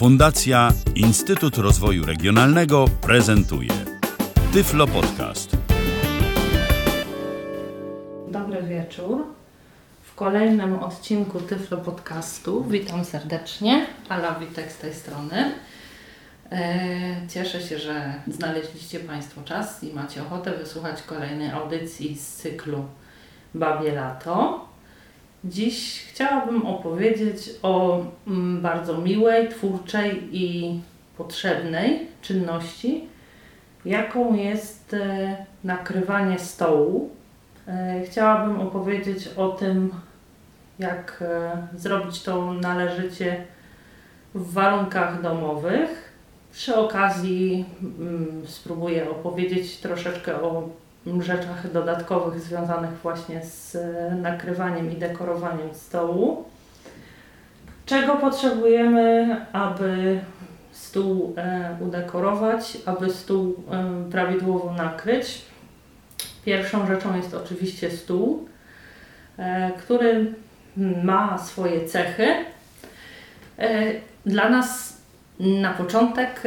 Fundacja Instytut Rozwoju Regionalnego prezentuje Tyflo Podcast. Dobry wieczór. W kolejnym odcinku Tyflo Podcastu witam serdecznie. Ala Witek z tej strony. E, cieszę się, że znaleźliście Państwo czas i macie ochotę wysłuchać kolejnej audycji z cyklu Babie Lato. Dziś chciałabym opowiedzieć o mm, bardzo miłej, twórczej i potrzebnej czynności, jaką jest e, nakrywanie stołu. E, chciałabym opowiedzieć o tym, jak zrobić to należycie w warunkach domowych przy okazji mm, spróbuję opowiedzieć troszeczkę o rzeczach dodatkowych związanych właśnie z e, nakrywaniem i dekorowaniem stołu. Czego potrzebujemy, aby stół e, udekorować, aby stół e, prawidłowo nakryć? Pierwszą rzeczą jest oczywiście stół, który ma swoje cechy. Dla nas na początek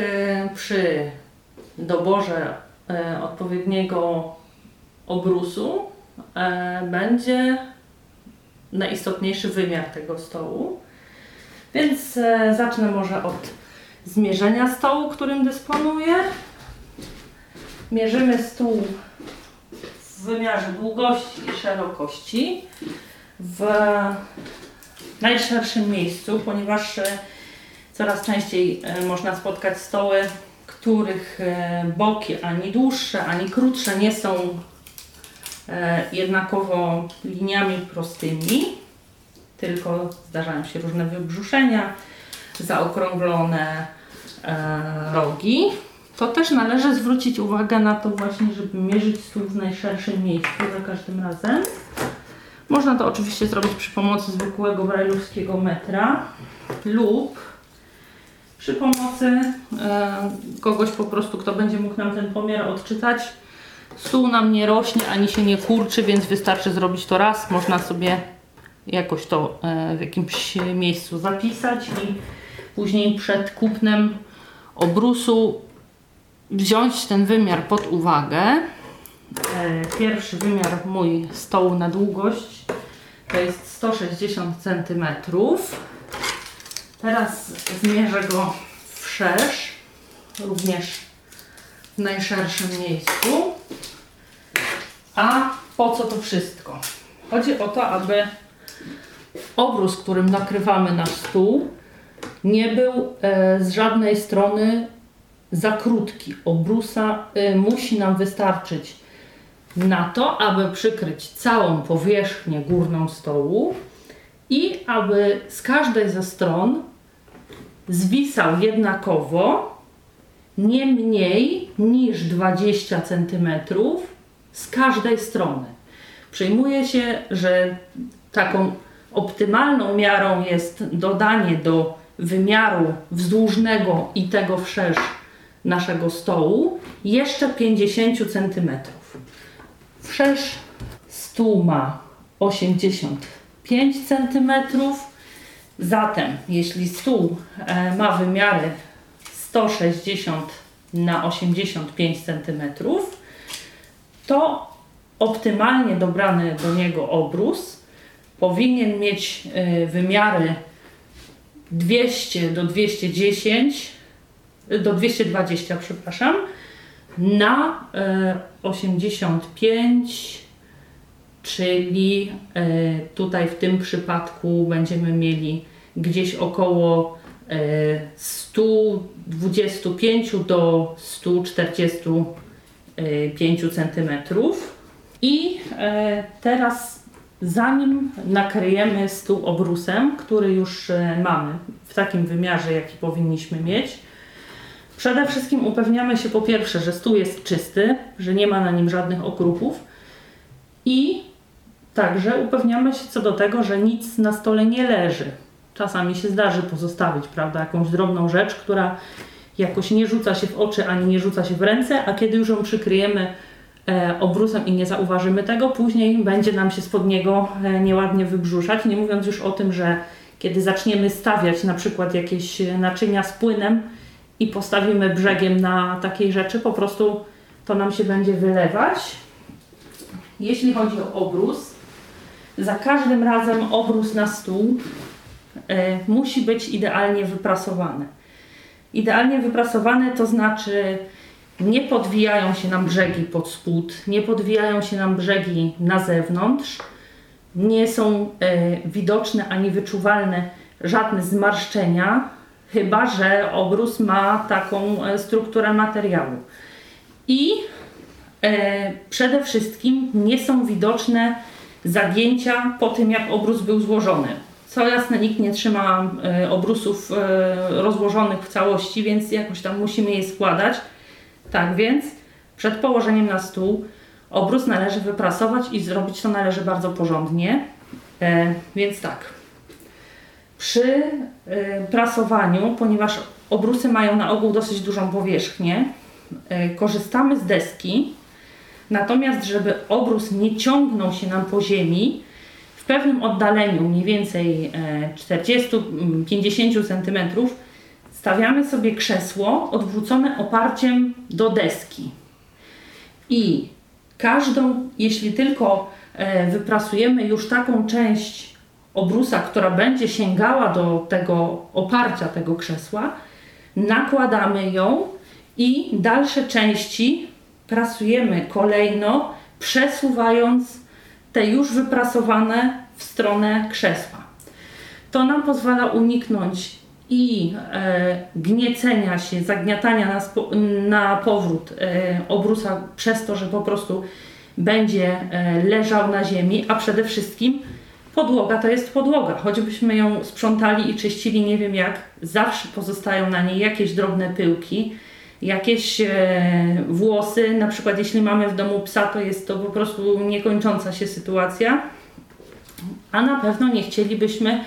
przy doborze odpowiedniego obrusu e, będzie najistotniejszy wymiar tego stołu. Więc zacznę może od zmierzenia stołu, którym dysponuję. Mierzymy stół w wymiarze długości i szerokości w najszerszym miejscu, ponieważ Coraz częściej e, można spotkać stoły, których e, boki ani dłuższe, ani krótsze nie są e, jednakowo liniami prostymi, tylko zdarzają się różne wybrzuszenia, zaokrąglone rogi. To też należy zwrócić uwagę na to właśnie, żeby mierzyć stół w najszerszym miejscu za każdym razem. Można to oczywiście zrobić przy pomocy zwykłego brajlowskiego metra lub przy pomocy e, kogoś po prostu, kto będzie mógł nam ten pomiar odczytać. Stół nam nie rośnie ani się nie kurczy, więc wystarczy zrobić to raz. Można sobie jakoś to e, w jakimś miejscu zapisać i później przed kupnem obrusu wziąć ten wymiar pod uwagę. E, pierwszy wymiar mój stołu na długość to jest 160 cm. Teraz zmierzę go wszerz, również w najszerszym miejscu. A po co to wszystko? Chodzi o to, aby obrus, którym nakrywamy nasz stół, nie był e, z żadnej strony za krótki. Obrusa e, musi nam wystarczyć na to, aby przykryć całą powierzchnię górną stołu i aby z każdej ze stron zwisał jednakowo nie mniej niż 20 cm z każdej strony. Przyjmuje się, że taką optymalną miarą jest dodanie do wymiaru wzdłużnego i tego wszerz naszego stołu jeszcze 50 cm. Wszerz stół ma 85 cm, Zatem, jeśli stół e, ma wymiary 160 na 85 cm, to optymalnie dobrany do niego obrus powinien mieć e, wymiary 200 do 210, e, do 220, przepraszam, na e, 85, czyli tutaj w tym przypadku będziemy mieli gdzieś około 125 do 140 Y, 5 cm. I e, teraz zanim nakryjemy stół obrusem, który już e, mamy w takim wymiarze, jaki powinniśmy mieć, przede wszystkim upewniamy się po pierwsze, że stół jest czysty, że nie ma na nim żadnych okruchów i także upewniamy się co do tego, że nic na stole nie leży. Czasami się zdarzy pozostawić, prawda, jakąś drobną rzecz, która jakoś nie rzuca się w oczy ani nie rzuca się w ręce, a kiedy już ją przykryjemy e, obrusem i nie zauważymy tego, później będzie nam się spod niego e, nieładnie wybrzuszać. Nie mówiąc już o tym, że kiedy zaczniemy stawiać na przykład jakieś naczynia z płynem i postawimy brzegiem na takiej rzeczy, po prostu to nam się będzie wylewać. Jeśli chodzi o obrus, za każdym razem obrus na stół e, musi być idealnie wyprasowany. Idealnie wyprasowane to znaczy nie podwijają się nam brzegi pod spód, nie podwijają się nam brzegi na zewnątrz, nie są e, widoczne ani wyczuwalne żadne zmarszczenia, chyba że obrus ma taką e, strukturę materiału. I e, przede wszystkim nie są widoczne zagięcia po tym, jak obrus był złożony. Co jasne, nikt nie trzyma e, obrusów e, rozłożonych w całości, więc jakoś tam musimy je składać. Tak więc przed położeniem na stół obrus należy wyprasować i zrobić to należy bardzo porządnie. E, więc tak. Przy prasowaniu, ponieważ obrusy mają na ogół dosyć dużą powierzchnię, korzystamy z deski. Natomiast, żeby obrus nie ciągnął się nam po ziemi, w pewnym oddaleniu, mniej więcej 40-50 cm, stawiamy sobie krzesło odwrócone oparciem do deski. I każdą, jeśli tylko e, wyprasujemy już taką część obrusa, która będzie sięgała do tego oparcia tego krzesła, nakładamy ją i dalsze części prasujemy kolejno, przesuwając te już wyprasowane w stronę krzesła. To nam pozwala uniknąć i e, gniecenia się, zagniatania na, na powrót e, obrusa przez to, że po prostu będzie e, leżał na ziemi, a przede wszystkim podłoga to jest podłoga. Choćbyśmy ją sprzątali i czyścili nie wiem jak, zawsze pozostają na niej jakieś drobne pyłki, jakieś e, włosy. Na przykład jeśli mamy w domu psa, to jest to po prostu niekończąca się sytuacja. A na pewno nie chcielibyśmy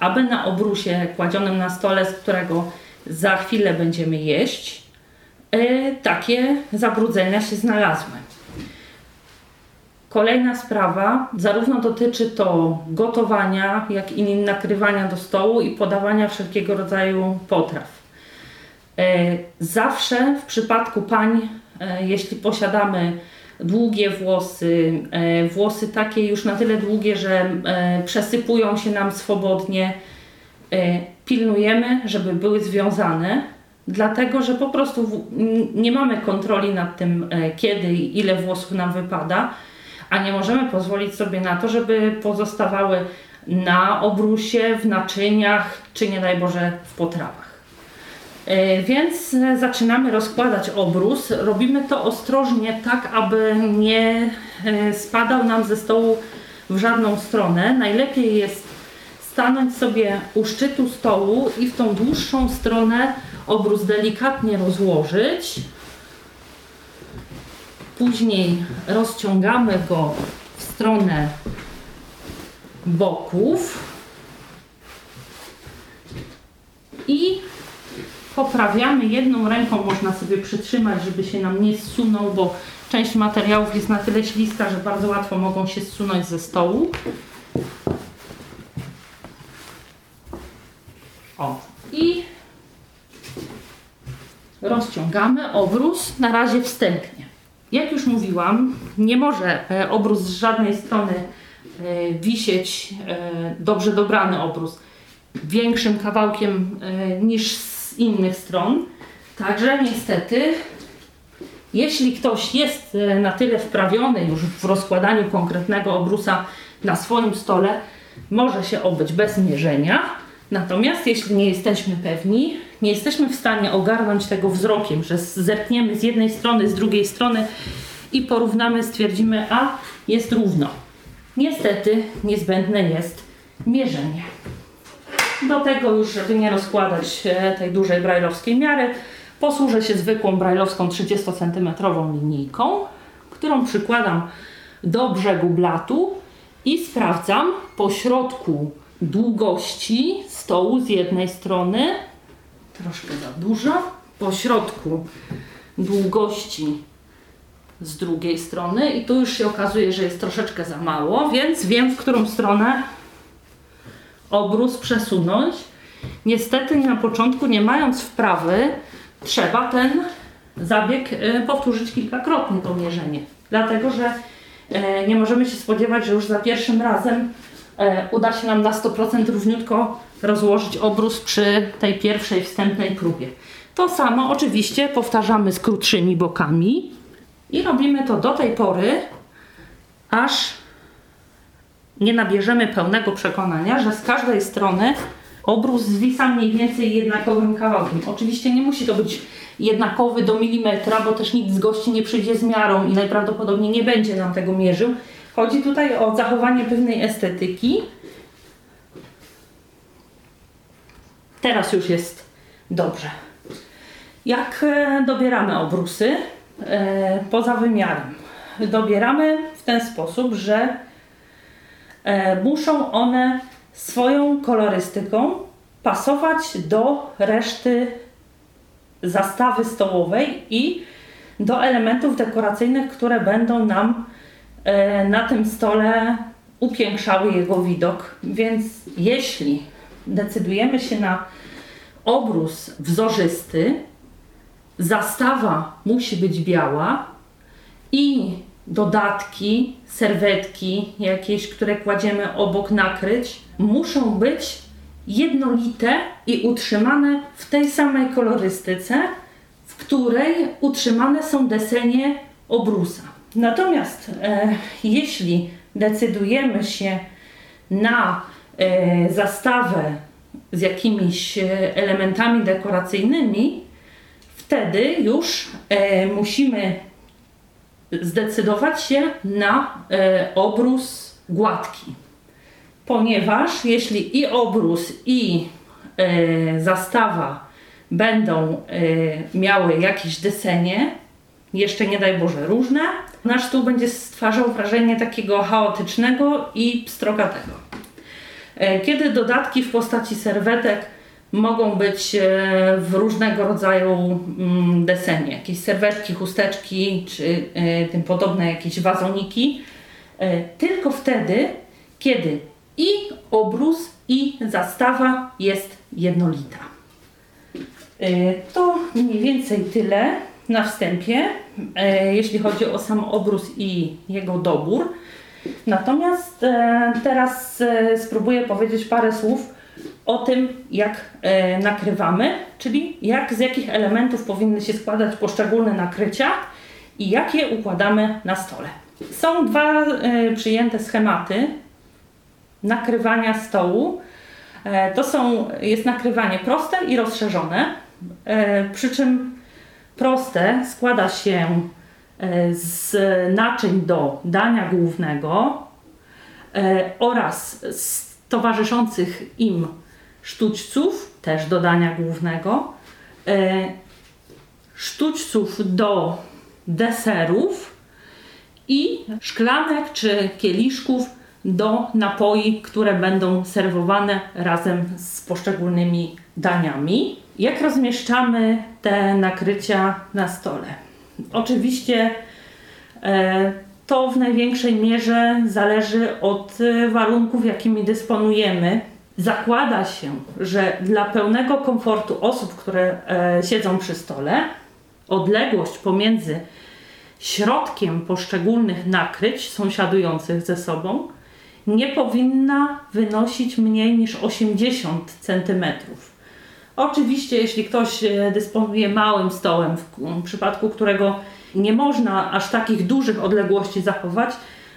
aby na obrusie kładzionym na stole, z którego za chwilę będziemy jeść, e, takie zabrudzenia się znalazły. Kolejna sprawa, zarówno dotyczy to gotowania, jak i nakrywania do stołu i podawania wszelkiego rodzaju potraw. E, zawsze w przypadku pań, e, jeśli posiadamy długie włosy, e, włosy takie już na tyle długie, że przesypują się nam swobodnie. Pilnujemy, żeby były związane, dlatego że po prostu nie mamy kontroli nad tym, kiedy i ile włosów nam wypada, a nie możemy pozwolić sobie na to, żeby pozostawały na obrusie, w naczyniach, czy nie daj Boże w potrawach. E, więc zaczynamy rozkładać obrus. Robimy to ostrożnie, tak aby nie e, spadał nam ze stołu w żadną stronę. Najlepiej jest stanąć sobie u szczytu stołu i w tą dłuższą stronę obrus delikatnie rozłożyć. Później rozciągamy go w stronę boków i poprawiamy. Jedną ręką można sobie przytrzymać, żeby się nam nie zsunął, bo część materiałów jest na tyle śliska, że bardzo łatwo mogą się zsunąć ze stołu. O, i rozciągamy obrus na razie wstępnie. Jak już mówiłam, nie może e, obrus z żadnej strony e, wisieć, e, dobrze dobrany obrus, większym kawałkiem niż z innych stron. Także niestety, jeśli ktoś jest e, na tyle wprawiony już w rozkładaniu konkretnego obrusa na swoim stole, może się obyć bez mierzenia. Natomiast jeśli nie jesteśmy pewni, nie jesteśmy w stanie ogarnąć tego wzrokiem, że zerkniemy z jednej strony, z drugiej strony i porównamy, stwierdzimy, a jest równo. Niestety niezbędne jest mierzenie. Do tego już, żeby nie rozkładać e, tej dużej brajlowskiej miary, posłużę się zwykłą brajlowską 30 cm linijką, którą przykładam do brzegu blatu i sprawdzam po środku długości stołu z jednej strony, troszkę za dużo, po środku długości z drugiej strony i tu już się okazuje, że jest troszeczkę za mało, więc wiem w którą stronę obrus przesunąć. Niestety na początku, nie mając wprawy, trzeba ten zabieg e, powtórzyć kilkakrotnie to mierzenie. Dlatego, że e, nie możemy się spodziewać, że już za pierwszym razem e, uda się nam na 100% równiutko rozłożyć obrus przy tej pierwszej wstępnej próbie. To samo oczywiście powtarzamy z krótszymi bokami i robimy to do tej pory, aż nie nabierzemy pełnego przekonania, że z każdej strony obrus zwisa mniej więcej jednakowym kawałkiem. Oczywiście nie musi to być jednakowy do milimetra, bo też nikt z gości nie przyjdzie z miarą i najprawdopodobniej nie będzie nam tego mierzył. Chodzi tutaj o zachowanie pewnej estetyki. Teraz już jest dobrze. Jak e, dobieramy obrusy e, poza wymiarem? Dobieramy w ten sposób, że muszą one swoją kolorystyką pasować do reszty zastawy stołowej i do elementów dekoracyjnych, które będą nam na tym stole upiększały jego widok. Więc jeśli decydujemy się na obrus wzorzysty, zastawa musi być biała i dodatki, serwetki jakieś, które kładziemy obok nakryć, muszą być jednolite i utrzymane w tej samej kolorystyce, w której utrzymane są desenie obrusa. Natomiast e, jeśli decydujemy się na e, zastawę z jakimiś e, elementami dekoracyjnymi, wtedy już e, musimy zdecydować się na e, obrus gładki. Ponieważ jeśli i obrus, i e, zastawa będą e, miały jakieś desenie, jeszcze nie daj Boże różne, nasz stół będzie stwarzał wrażenie takiego chaotycznego i pstrokatego. Kiedy dodatki w postaci serwetek mogą być e, w różnego rodzaju mm, desenie, jakieś serwetki, chusteczki czy e, tym podobne jakieś wazoniki, tylko wtedy, kiedy i obrus i zastawa jest jednolita. To mniej więcej tyle na wstępie, jeśli chodzi o sam obrus i jego dobór. Natomiast e, teraz e, spróbuję powiedzieć parę słów o tym, jak e, nakrywamy, czyli jak z jakich elementów powinny się składać poszczególne nakrycia i jak je układamy na stole. Są dwa przyjęte schematy nakrywania stołu. To są, jest nakrywanie proste i rozszerzone, przy czym proste składa się E, z naczyń do dania głównego e, oraz z towarzyszących im sztućców, też do dania głównego, e, sztućców do deserów i szklanek czy kieliszków do napoi, które będą serwowane razem z poszczególnymi daniami. Jak rozmieszczamy te nakrycia na stole? Oczywiście e, to w największej mierze zależy od e, warunków, jakimi dysponujemy. Zakłada się, że dla pełnego komfortu osób, które e, siedzą przy stole, odległość pomiędzy środkiem poszczególnych nakryć sąsiadujących ze sobą nie powinna wynosić mniej niż 80 centymetrów. Oczywiście, jeśli ktoś e, dysponuje małym stołem, w przypadku którego nie można aż takich dużych odległości zachować,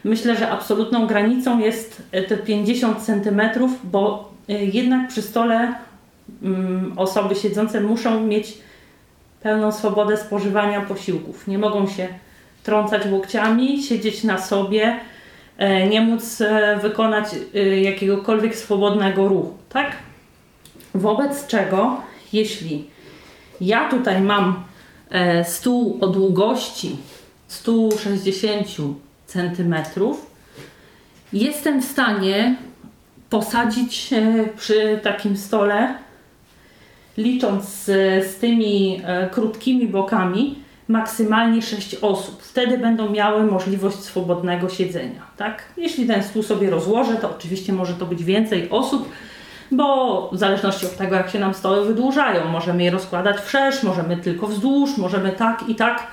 myślę, że absolutną granicą jest e, te 50 cm, bo jednak przy stole mm, osoby siedzące muszą mieć pełną swobodę spożywania posiłków. Nie mogą się trącać łokciami, siedzieć na sobie, nie móc wykonać jakiegokolwiek swobodnego ruchu, tak? Wobec czego, jeśli ja tutaj mam e, stół o długości 160 cm, jestem w stanie posadzić przy takim stole, licząc z, z tymi e, krótkimi bokami, maksymalnie 6 osób. Wtedy będą miały możliwość swobodnego siedzenia. Tak? Jeśli ten stół sobie rozłożę, to oczywiście może to być więcej osób, bo w zależności od tego, jak się nam stoły wydłużają, możemy je rozkładać wszerz, możemy tylko wzdłuż, możemy tak i tak.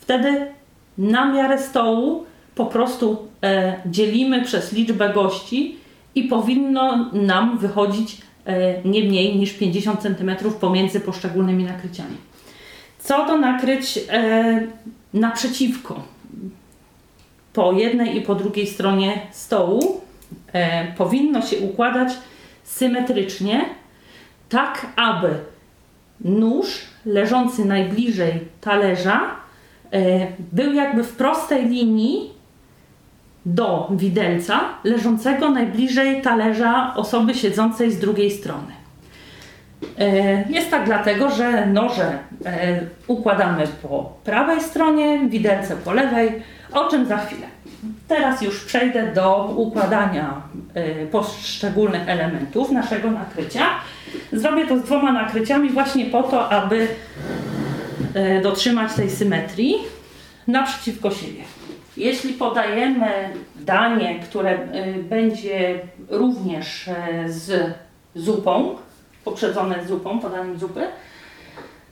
Wtedy na miarę stołu po prostu e, dzielimy przez liczbę gości i powinno nam wychodzić e, nie mniej niż 50 cm pomiędzy poszczególnymi nakryciami. Co do nakryć e, naprzeciwko, po jednej i po drugiej stronie stołu, e, powinno się układać symetrycznie, tak aby nóż leżący najbliżej talerza był jakby w prostej linii do widelca leżącego najbliżej talerza osoby siedzącej z drugiej strony. E, Jest tak dlatego, że noże e, układamy po prawej stronie, widelce po lewej, o czym za chwilę. Teraz już przejdę do układania e, poszczególnych elementów naszego nakrycia. Zrobię to z dwoma nakryciami właśnie po to, aby dotrzymać tej symetrii naprzeciwko siebie. Jeśli podajemy danie, które e, będzie również e, z zupą, poprzedzone zupą, podaniem zupy,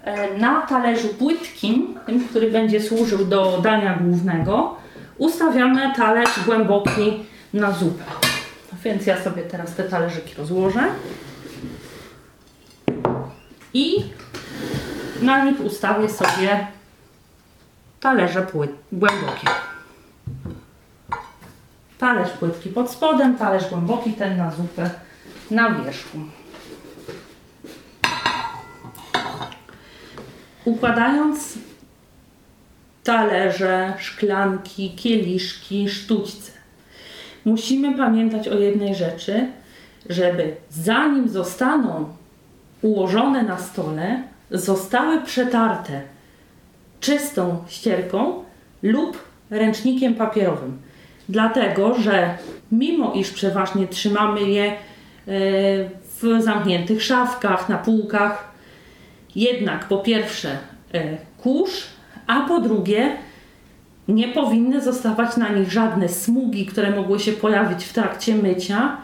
e, na talerzu płytkim, tym, który będzie służył do dania głównego, ustawiamy talerz głęboki na zupę. Więc ja sobie teraz te talerzyki rozłożę i na nich ustawię sobie talerze głębokie. Talerz płytki pod spodem, talerz głęboki, ten na zupę na wierzchu. Układając talerze, szklanki, kieliszki, sztućce, musimy pamiętać o jednej rzeczy, żeby zanim zostaną ułożone na stole, zostały przetarte czystą ścierką lub ręcznikiem papierowym. Dlatego, że mimo iż przeważnie trzymamy je e, w zamkniętych szafkach, na półkach, jednak po pierwsze e, kurz, a po drugie nie powinny zostawać na nich żadne smugi, które mogły się pojawić w trakcie mycia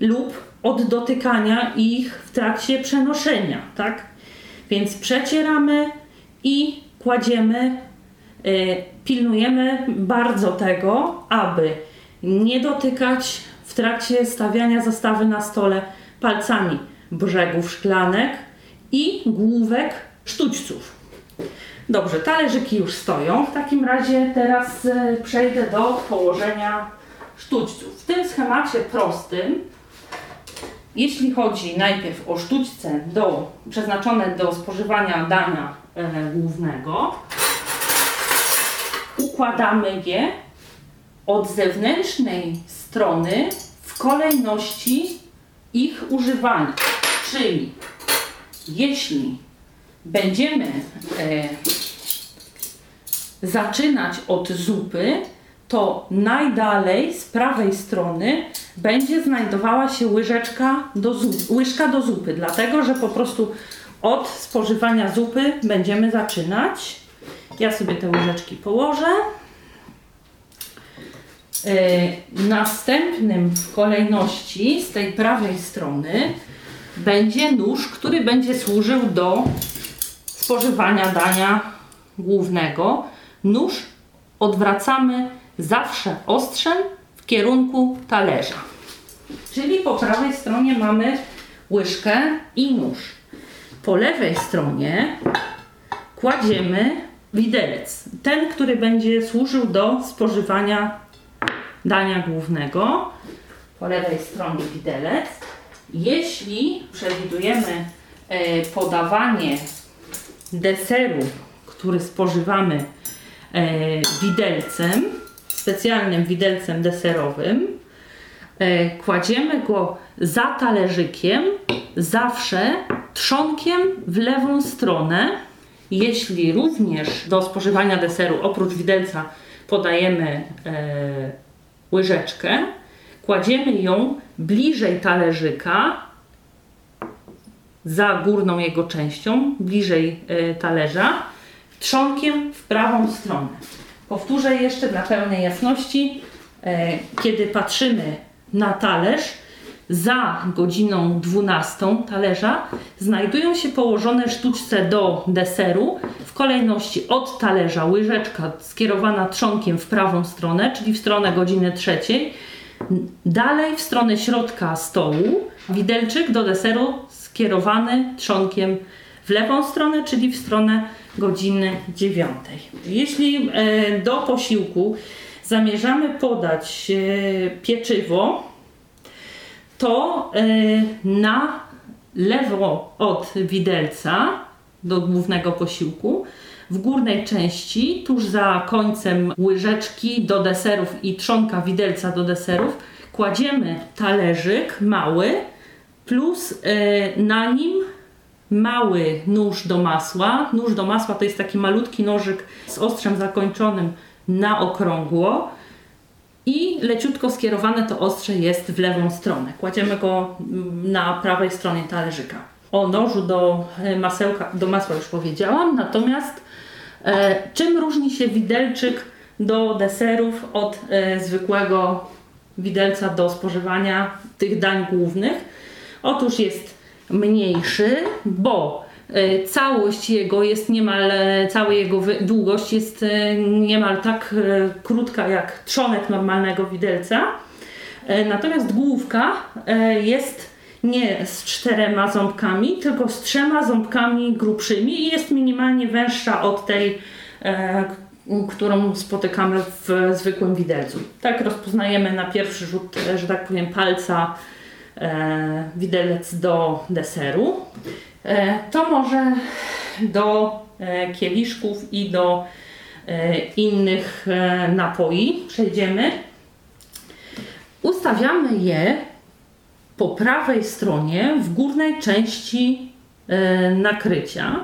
lub od dotykania ich w trakcie przenoszenia, tak? Więc przecieramy i kładziemy, y, pilnujemy bardzo tego, aby nie dotykać w trakcie stawiania zastawy na stole palcami brzegów szklanek i główek sztućców. Dobrze, talerzyki już stoją. W takim razie teraz e, przejdę do położenia sztućców. W tym schemacie prostym, jeśli chodzi najpierw o sztućce do, przeznaczone do spożywania dania e, głównego, układamy je od zewnętrznej strony w kolejności ich używania. Czyli jeśli będziemy e, zaczynać od zupy, to najdalej z prawej strony będzie znajdowała się łyżeczka do zup, łyżka do zupy, dlatego że po prostu od spożywania zupy będziemy zaczynać. Ja sobie te łyżeczki położę. E, następnym w kolejności z tej prawej strony będzie nóż, który będzie służył do spożywania dania głównego. Nóż odwracamy zawsze ostrzem w kierunku talerza. Czyli po prawej stronie mamy łyżkę i nóż. Po lewej stronie kładziemy widelec. Ten, który będzie służył do spożywania dania głównego. Po lewej stronie widelec. Jeśli przewidujemy e, podawanie deseru, który spożywamy e, widelcem, specjalnym widelcem deserowym, kładziemy go za talerzykiem, zawsze trzonkiem w lewą stronę. Jeśli również do spożywania deseru oprócz widelca podajemy e, łyżeczkę, kładziemy ją bliżej talerzyka, za górną jego częścią, bliżej y, talerza, trzonkiem w prawą stronę. Powtórzę jeszcze dla pełnej jasności, e, kiedy patrzymy na talerz, za godziną 12 talerza znajdują się położone sztuczce do deseru. W kolejności od talerza łyżeczka skierowana trzonkiem w prawą stronę, czyli w stronę godziny trzeciej, dalej w stronę środka stołu, widelczyk do deseru skierowany trzonkiem w lewą stronę, czyli w stronę godziny dziewiątej. Jeśli e, do posiłku zamierzamy podać e, pieczywo, to e, na lewo od widelca do głównego posiłku, w górnej części, tuż za końcem łyżeczki do deserów i trzonka widelca do deserów, kładziemy talerzyk mały plus na nim mały nóż do masła. Nóż do masła to jest taki malutki nożyk z ostrzem zakończonym na okrągło i leciutko skierowane to ostrze jest w lewą stronę. Kładziemy go mm, na prawej stronie talerzyka. O nożu do e, masełka, do masła już powiedziałam, natomiast e, czym różni się widelczyk do deserów od e, zwykłego widelca do spożywania tych dań głównych? Otóż jest mniejszy, bo całość jego jest niemal, e, cała jego długość jest e, niemal tak krótka jak trzonek normalnego widelca. Natomiast główka jest nie z czterema ząbkami, tylko z trzema ząbkami grubszymi i jest minimalnie węższa od tej, którą spotykamy w zwykłym widelcu. Tak rozpoznajemy na pierwszy rzut, że tak powiem, palca e, widelec do deseru. E, to może do e, kieliszków i do e, innych napoi przejdziemy. Ustawiamy je po prawej stronie w górnej części nakrycia.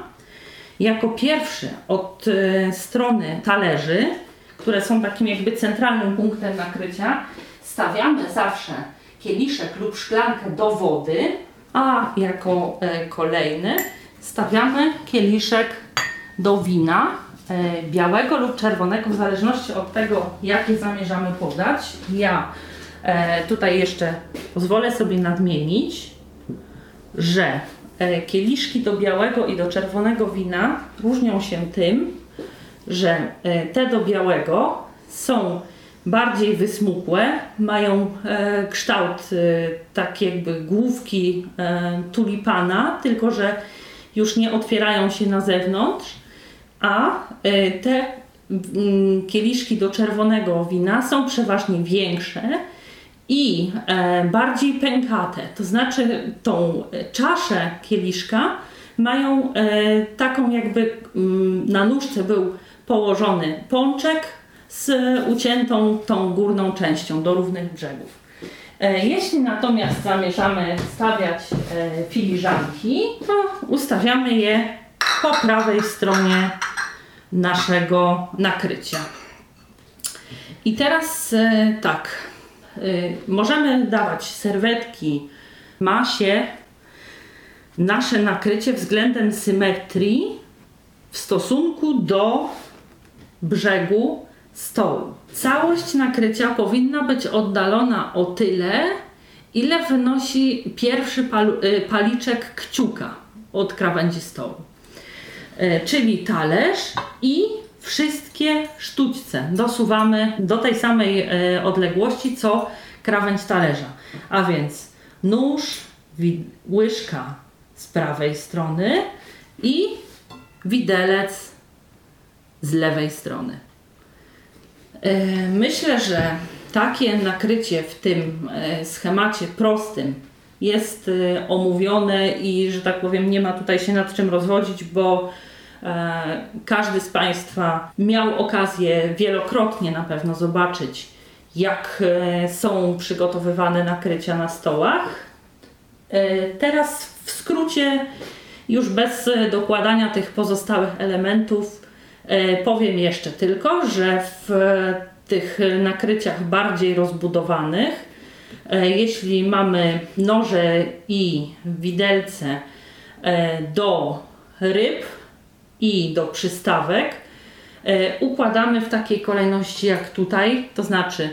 Jako pierwszy od strony talerzy, które są takim jakby centralnym punktem nakrycia, stawiamy zawsze kieliszek lub szklankę do wody, a jako e, kolejny stawiamy kieliszek do wina e, białego lub czerwonego, w zależności od tego, jakie zamierzamy podać. Ja e, tutaj jeszcze pozwolę sobie nadmienić, że kieliszki do białego i do czerwonego wina różnią się tym, że te do białego są bardziej wysmukłe, mają e, kształt e, tak jakby główki e, tulipana, tylko że już nie otwierają się na zewnątrz, a e, te mm, kieliszki do czerwonego wina są przeważnie większe i e, bardziej pękate. To znaczy tą czaszę kieliszka mają e, taką jakby mm, na nóżce był położony pączek, z uciętą tą górną częścią do równych brzegów. E, jeśli natomiast zamierzamy stawiać e, filiżanki, to ustawiamy je po prawej stronie naszego nakrycia. I teraz e, tak, możemy dawać serwetki masie nasze nakrycie względem symetrii w stosunku do brzegu stołu. Całość nakrycia powinna być oddalona o tyle, ile wynosi pierwszy pal y, paliczek kciuka od krawędzi stołu. Y, czyli talerz i wszystkie sztućce dosuwamy do tej samej y, odległości co krawędź talerza. A więc nóż, łyżka z prawej strony i widelec z lewej strony. E, myślę, że takie nakrycie w tym e, schemacie prostym jest e, omówione i, że tak powiem, nie ma tutaj się nad czym rozwodzić, bo każdy z Państwa miał okazję wielokrotnie na pewno zobaczyć, jak są przygotowywane nakrycia na stołach. Teraz w skrócie, już bez dokładania tych pozostałych elementów, powiem jeszcze tylko, że w tych nakryciach bardziej rozbudowanych, e, jeśli mamy noże i widelce e, do ryb i do przystawek, układamy w takiej kolejności jak tutaj, to znaczy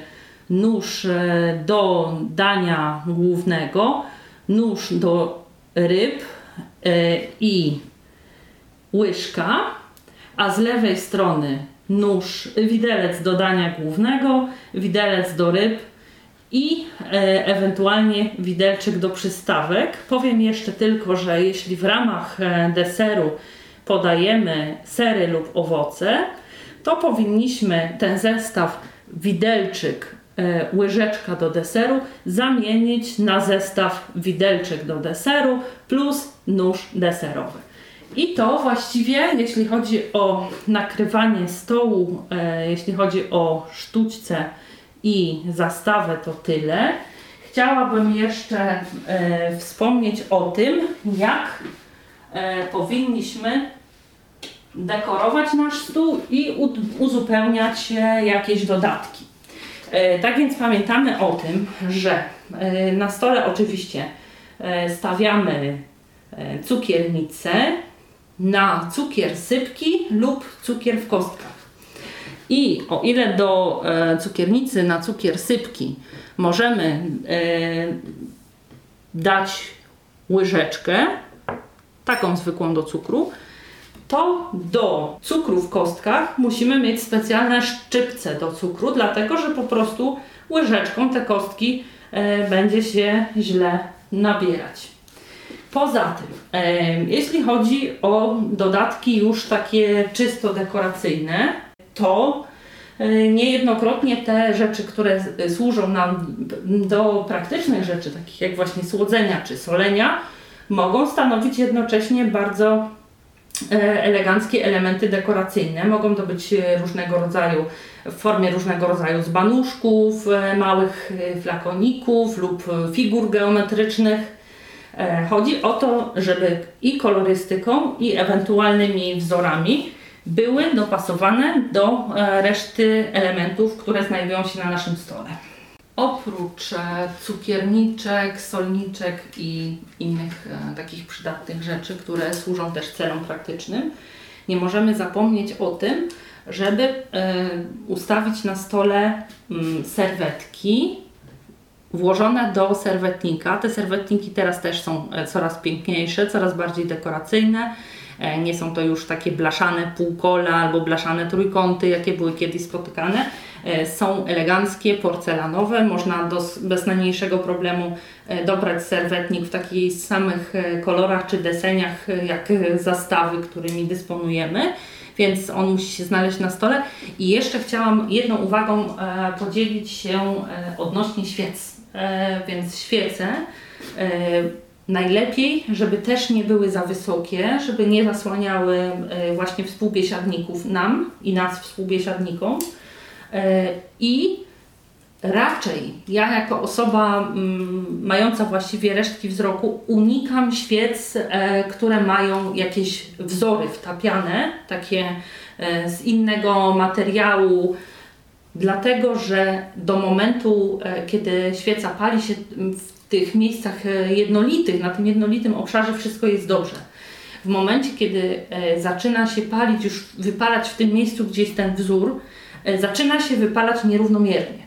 nóż e, do dania głównego, nóż do ryb e, i łyżka, a z lewej strony nóż, widelec do dania głównego, widelec do ryb i e, ewentualnie widelczyk do przystawek. Powiem jeszcze tylko, że jeśli w ramach e, deseru podajemy sery lub owoce, to powinniśmy ten zestaw widelczyk, e, łyżeczka do deseru zamienić na zestaw widelczyk do deseru plus nóż deserowy. I to właściwie, jeśli chodzi o nakrywanie stołu, e, jeśli chodzi o sztućce i zastawę, to tyle. Chciałabym jeszcze e, wspomnieć o tym, jak e, powinniśmy dekorować nasz stół i uzupełniać jakieś dodatki. Tak więc pamiętamy o tym, że na stole oczywiście stawiamy cukiernicę na cukier sypki lub cukier w kostkach. I o ile do e, cukiernicy na cukier sypki możemy e, dać łyżeczkę, taką zwykłą do cukru, to do cukru w kostkach musimy mieć specjalne szczypce do cukru, dlatego że po prostu łyżeczką te kostki e, będzie się źle nabierać. Poza tym, e, jeśli chodzi o dodatki już takie czysto dekoracyjne, to e, niejednokrotnie te rzeczy, które s- służą nam do praktycznych rzeczy, takich jak właśnie słodzenia czy solenia, mogą stanowić jednocześnie bardzo e, eleganckie elementy dekoracyjne. Mogą to być e, różnego rodzaju, w formie różnego rodzaju zbanuszków, e, małych e, flakoników lub e, figur geometrycznych. E, Chodzi o to, żeby i kolorystyką, i ewentualnymi wzorami były dopasowane do e, reszty elementów, które znajdują się na naszym stole. Oprócz e, cukierniczek, solniczek i innych takich przydatnych rzeczy, które służą też celom praktycznym, nie możemy zapomnieć o tym, żeby ustawić na stole mm, serwetki włożone do serwetnika. Te serwetniki teraz też są e, coraz piękniejsze, coraz bardziej dekoracyjne. E, Nie są to już takie blaszane półkola albo blaszane trójkąty, jakie były kiedyś spotykane. E, Są eleganckie, porcelanowe. Można dos- bez najmniejszego problemu dobrać serwetnik w takich samych kolorach czy deseniach, jak zastawy, którymi dysponujemy. Więc on musi się znaleźć na stole. I jeszcze chciałam jedną uwagą podzielić się odnośnie świec. E, więc świece najlepiej, żeby też nie były za wysokie, żeby nie zasłaniały e, właśnie współbiesiadników nam i nas współbiesiadnikom. E, I raczej ja jako osoba mm, mająca właściwie resztki wzroku unikam świec, które mają jakieś wzory wtapiane, takie z innego materiału, dlatego że do momentu, e, kiedy świeca pali się w tych miejscach e, jednolitych, na tym jednolitym obszarze wszystko jest dobrze. W momencie, kiedy e, zaczyna się palić, już wypalać w tym miejscu, gdzie jest ten wzór, zaczyna się wypalać nierównomiernie.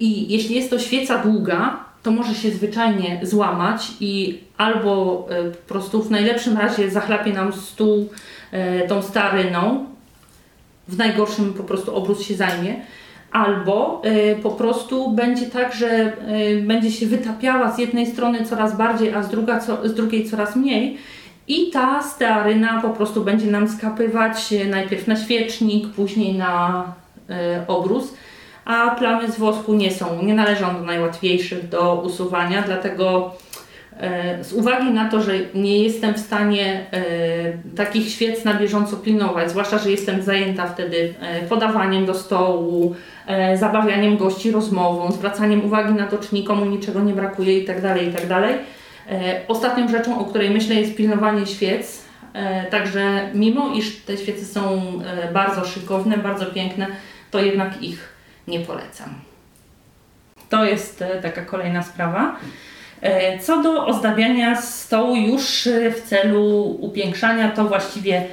I jeśli jest to świeca długa, to może się zwyczajnie złamać i albo po prostu w najlepszym razie zachlapie nam stół tą staryną, w najgorszym po prostu obrót się zajmie, albo y, po prostu będzie tak, że y, będzie się wytapiała z jednej strony coraz bardziej, a z, druga, co, z drugiej coraz mniej. I ta stearyna po prostu będzie nam skapywać y, najpierw na świecznik, później na obrus, a plamy z wosku nie są, nie należą do najłatwiejszych do usuwania, dlatego z uwagi na to, że nie jestem w stanie e, takich świec na bieżąco pilnować, zwłaszcza, że jestem zajęta wtedy e, podawaniem do stołu, e, zabawianiem gości rozmową, zwracaniem uwagi na to, czy nikomu niczego nie brakuje itd., itd. E, Ostatnią rzeczą, o której myślę, jest pilnowanie świec. E, Także mimo iż te świece są e, bardzo szykowne, bardzo piękne, to jednak ich nie polecam. To jest e, taka kolejna sprawa. E, Co do ozdabiania stołu już e, w celu upiększania, to właściwie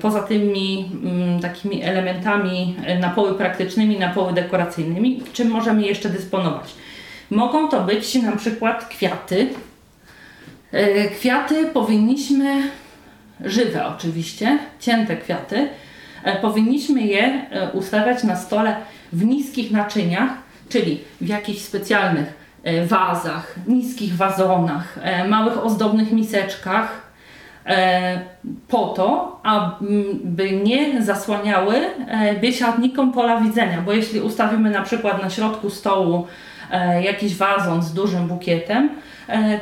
Poza tymi mm, takimi elementami napoły praktycznymi, napoły dekoracyjnymi, czym możemy jeszcze dysponować? Mogą to być na przykład kwiaty. Kwiaty powinniśmy, żywe oczywiście, cięte kwiaty, powinniśmy je ustawiać na stole w niskich naczyniach, czyli w jakichś specjalnych e, wazach, niskich wazonach, e, małych ozdobnych miseczkach, e, po to, aby nie zasłaniały biesiadnikom pola widzenia, bo jeśli ustawimy na przykład na środku stołu jakiś wazon z dużym bukietem,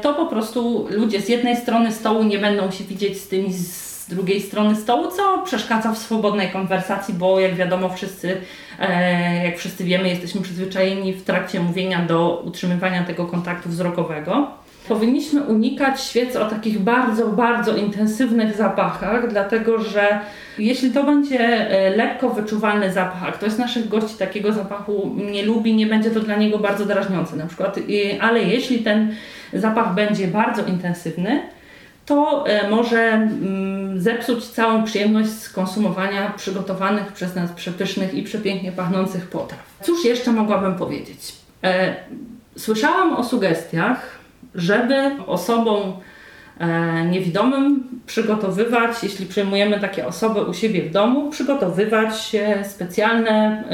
to po prostu ludzie z jednej strony stołu nie będą się widzieć z tymi z drugiej strony stołu, co przeszkadza w swobodnej konwersacji, bo jak wiadomo wszyscy, e, jak wszyscy wiemy, jesteśmy przyzwyczajeni w trakcie mówienia do utrzymywania tego kontaktu wzrokowego. Powinniśmy unikać świec o takich bardzo, bardzo intensywnych zapachach, dlatego że jeśli to będzie e, lekko wyczuwalny zapach, a ktoś z naszych gości takiego zapachu nie lubi, nie będzie to dla niego bardzo drażniące na przykład, ale jeśli ten zapach będzie bardzo intensywny, to e, może mm, zepsuć całą przyjemność z konsumowania przygotowanych przez nas przepysznych i przepięknie pachnących potraw. Cóż jeszcze mogłabym powiedzieć? E, słyszałam o sugestiach, żeby osobom e, niewidomym przygotowywać, jeśli przyjmujemy takie osoby u siebie w domu, przygotowywać specjalne,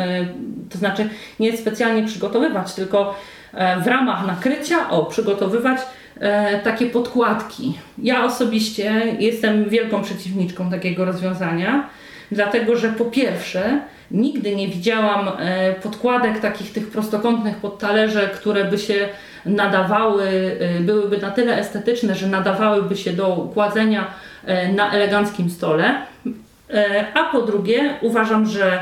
to znaczy nie specjalnie przygotowywać, tylko w ramach nakrycia, o, przygotowywać takie podkładki. Ja osobiście jestem wielką przeciwniczką takiego rozwiązania, dlatego że po pierwsze, nigdy nie widziałam e, podkładek takich tych prostokątnych pod talerze, które by się nadawały, e, byłyby na tyle estetyczne, że nadawałyby się do układzenia na eleganckim stole. A po drugie, uważam, że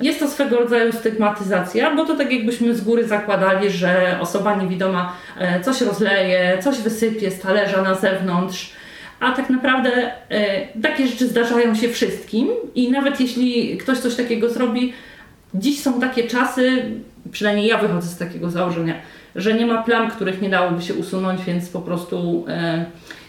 jest to swego rodzaju stygmatyzacja, bo to tak jakbyśmy z góry zakładali, że osoba niewidoma e, coś rozleje, coś wysypie z talerza na zewnątrz, a tak naprawdę e, takie rzeczy zdarzają się wszystkim i nawet jeśli ktoś coś takiego zrobi, dziś są takie czasy, przynajmniej ja wychodzę z takiego założenia, że nie ma plam, których nie dałoby się usunąć, więc po prostu e,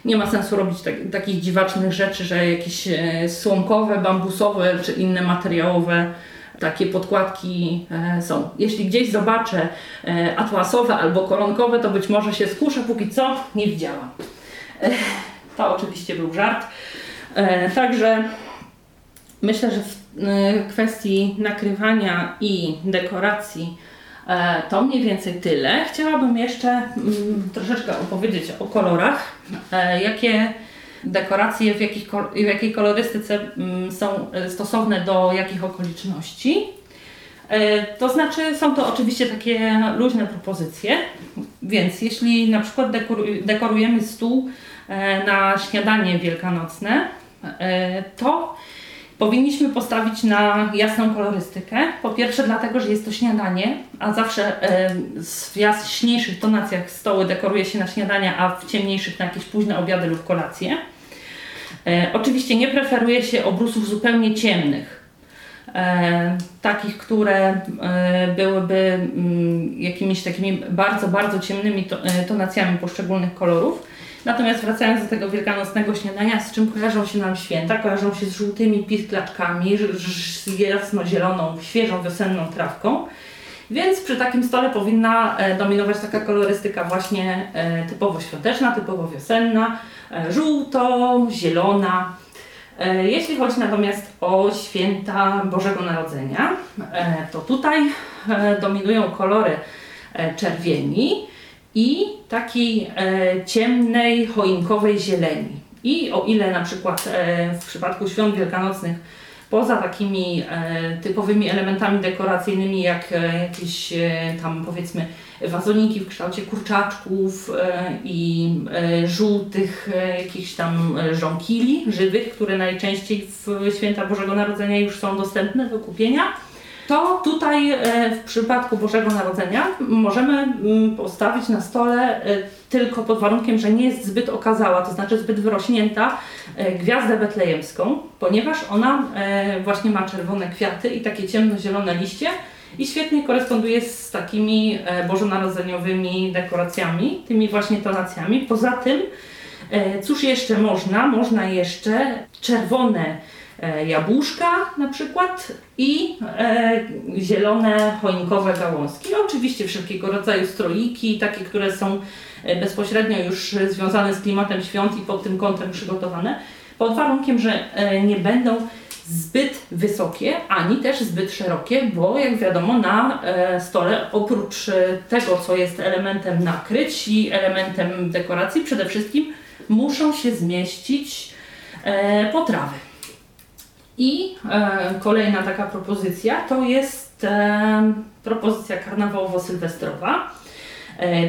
nie ma sensu robić tak, takich dziwacznych rzeczy, że jakieś słomkowe, bambusowe czy inne materiałowe takie podkładki e, są. Jeśli gdzieś zobaczę e, atłasowe albo koronkowe, to być może się skuszę, póki co nie widziałam. E, to oczywiście był żart. Także myślę, że w kwestii nakrywania i dekoracji to mniej więcej tyle. Chciałabym jeszcze mm, troszeczkę opowiedzieć o kolorach, jakie dekoracje, w, jakich, w jakiej kolorystyce mm, są e, stosowne do jakich okoliczności. E, to znaczy, są to oczywiście takie luźne propozycje, więc jeśli na przykład dekorujemy stół e, na śniadanie wielkanocne, to powinniśmy postawić na jasną kolorystykę. Po pierwsze, dlatego, że jest to śniadanie, a zawsze w jaśniejszych tonacjach stoły dekoruje się na śniadania, a w ciemniejszych na jakieś późne obiady lub kolacje. E, oczywiście nie preferuje się obrusów zupełnie ciemnych, e, takich, które e, byłyby mm, jakimiś takimi bardzo, bardzo ciemnymi to, e, tonacjami poszczególnych kolorów. Natomiast wracając do tego wielkanocnego śniadania, z czym kojarzą się nam święta? Kojarzą się z żółtymi pisklaczkami, z jasno-zieloną, świeżą, wiosenną trawką. Więc przy takim stole powinna e, dominować taka kolorystyka właśnie e, typowo świąteczna, typowo wiosenna, e, żółto, zielona. Jeśli chodzi natomiast o święta Bożego Narodzenia, to tutaj dominują kolory czerwieni i takiej ciemnej, choinkowej zieleni. I o ile na przykład w przypadku świąt wielkanocnych poza takimi e, typowymi elementami dekoracyjnymi, jak e, jakieś e, tam powiedzmy wazoniki w kształcie kurczaczków i żółtych jakichś tam żonkili żywych, które najczęściej w święta Bożego Narodzenia już są dostępne do kupienia to tutaj e, w przypadku Bożego Narodzenia możemy mm, postawić na stole e, tylko pod warunkiem, że nie jest zbyt okazała, to znaczy zbyt wyrośnięta e, gwiazdę betlejemską, ponieważ ona właśnie ma czerwone kwiaty i takie ciemnozielone liście i świetnie koresponduje z takimi bożonarodzeniowymi dekoracjami, tymi właśnie tonacjami. Poza tym Cóż jeszcze można? Można jeszcze czerwone jabłuszka na przykład i zielone choinkowe gałązki. Oczywiście wszelkiego rodzaju stroliki, takie, które są bezpośrednio już związane z klimatem świąt i pod tym kątem przygotowane, pod warunkiem, że nie będą zbyt wysokie, ani też zbyt szerokie, bo jak wiadomo na e, stole oprócz e, tego, co jest elementem nakryć i elementem dekoracji, przede wszystkim muszą się zmieścić e, potrawy. I kolejna taka propozycja to jest propozycja karnawałowo-sylwestrowa.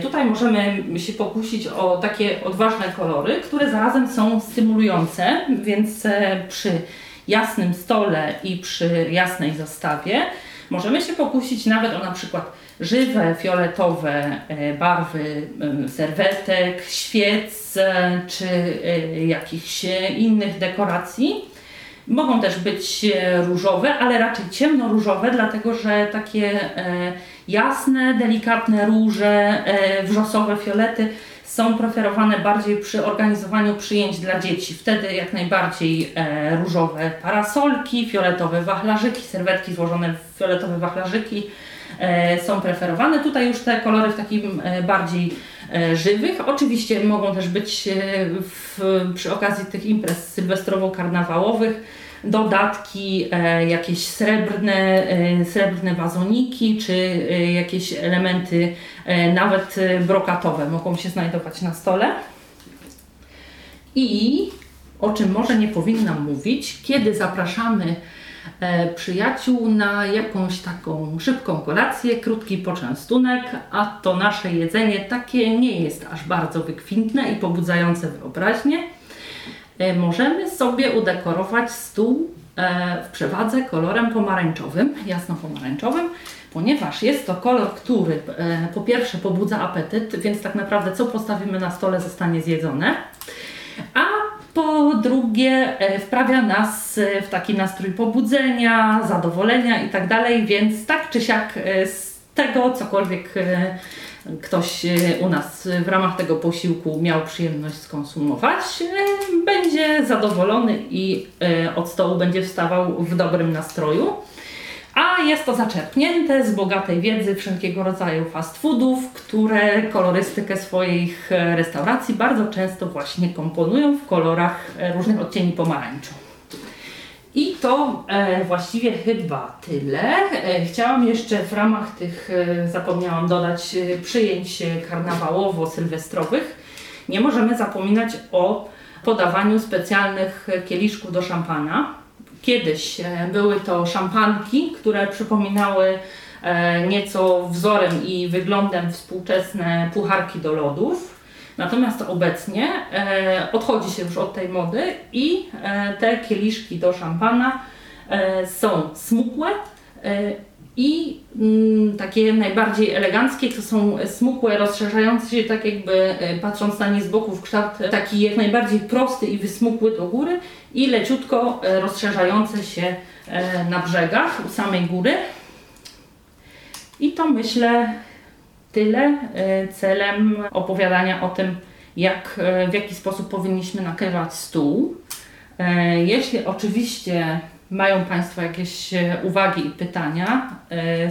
Tutaj możemy się pokusić o takie odważne kolory, które zarazem są stymulujące, więc przy jasnym stole i przy jasnej zastawie możemy się pokusić nawet o na przykład żywe, fioletowe e, barwy serwetek, świec e, czy e, jakichś innych dekoracji. Mogą też być różowe, ale raczej ciemno-różowe, dlatego że takie jasne, delikatne róże, wrzosowe, fiolety są preferowane bardziej przy organizowaniu przyjęć dla dzieci. Wtedy jak najbardziej e, różowe parasolki, fioletowe wachlarzyki, serwetki złożone w fioletowe wachlarzyki e, są preferowane. Tutaj już te kolory w takim e, bardziej e, żywych. Oczywiście mogą też być e, w, przy okazji tych imprez sylwestrowo-karnawałowych dodatki, e, jakieś srebrne, e, srebrne wazoniki, czy e, jakieś elementy nawet brokatowe mogą się znajdować na stole. I o czym może nie powinnam mówić, kiedy zapraszamy przyjaciół na jakąś taką szybką kolację, krótki poczęstunek, a to nasze jedzenie takie nie jest aż bardzo wykwintne i pobudzające wyobraźnię. E, możemy sobie udekorować stół e, w przewadze kolorem pomarańczowym, jasno-pomarańczowym, ponieważ jest to kolor, który e, po pierwsze pobudza apetyt, więc tak naprawdę co postawimy na stole zostanie zjedzone, a po drugie wprawia nas w taki nastrój pobudzenia, zadowolenia i tak dalej, więc tak czy siak z tego cokolwiek ktoś e, u nas w ramach tego posiłku miał przyjemność skonsumować, e, będzie zadowolony i e, od stołu będzie wstawał w dobrym nastroju. A jest to zaczerpnięte z bogatej wiedzy wszelkiego rodzaju fast foodów, które kolorystykę swoich restauracji bardzo często właśnie komponują w kolorach różnych odcieni pomarańczu. I to e, właściwie chyba tyle. E, chciałam jeszcze w ramach tych, e, zapomniałam dodać, e, przyjęć karnawałowo-sylwestrowych. Nie możemy zapominać o podawaniu specjalnych kieliszków do szampana. Kiedyś e, były to szampanki, które przypominały e, nieco wzorem i wyglądem współczesne pucharki do lodów. Natomiast obecnie e, odchodzi się już od tej mody i te kieliszki do szampana są smukłe i mm, takie najbardziej eleganckie to są smukłe, rozszerzające się tak jakby patrząc na nie z boku w kształt taki jak najbardziej prosty i wysmukły do góry i leciutko e, rozszerzające się na brzegach u samej góry. I to myślę tyle e, celem opowiadania o tym, jak, e, w jaki sposób powinniśmy nakrywać stół. E, jeśli oczywiście mają Państwo jakieś uwagi i pytania,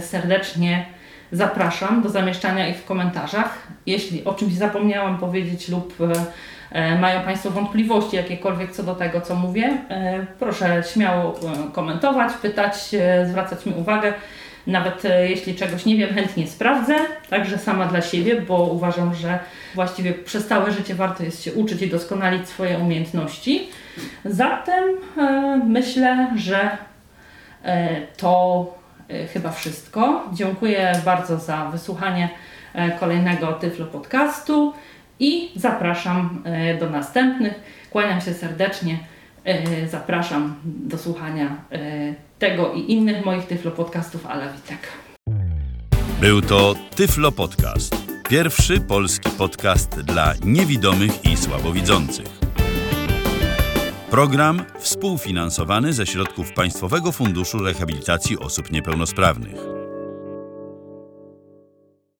serdecznie zapraszam do zamieszczania ich w komentarzach. Jeśli o czymś zapomniałam powiedzieć lub mają Państwo wątpliwości jakiekolwiek co do tego, co mówię, proszę śmiało komentować, pytać, zwracać mi uwagę. Nawet e, jeśli czegoś nie wiem, chętnie sprawdzę, także sama dla siebie, bo uważam, że właściwie przez całe życie warto jest się uczyć i doskonalić swoje umiejętności. Zatem e, myślę, że e, to e, chyba wszystko. Dziękuję bardzo za wysłuchanie e, kolejnego Tyflo Podcastu i zapraszam e, do następnych. Kłaniam się serdecznie. Zapraszam do słuchania tego i innych moich Tyflo Podcastów Ala Witek. Był to Tyflo Podcast. Pierwszy polski podcast dla niewidomych i słabowidzących. Program współfinansowany ze środków Państwowego Funduszu Rehabilitacji Osób Niepełnosprawnych.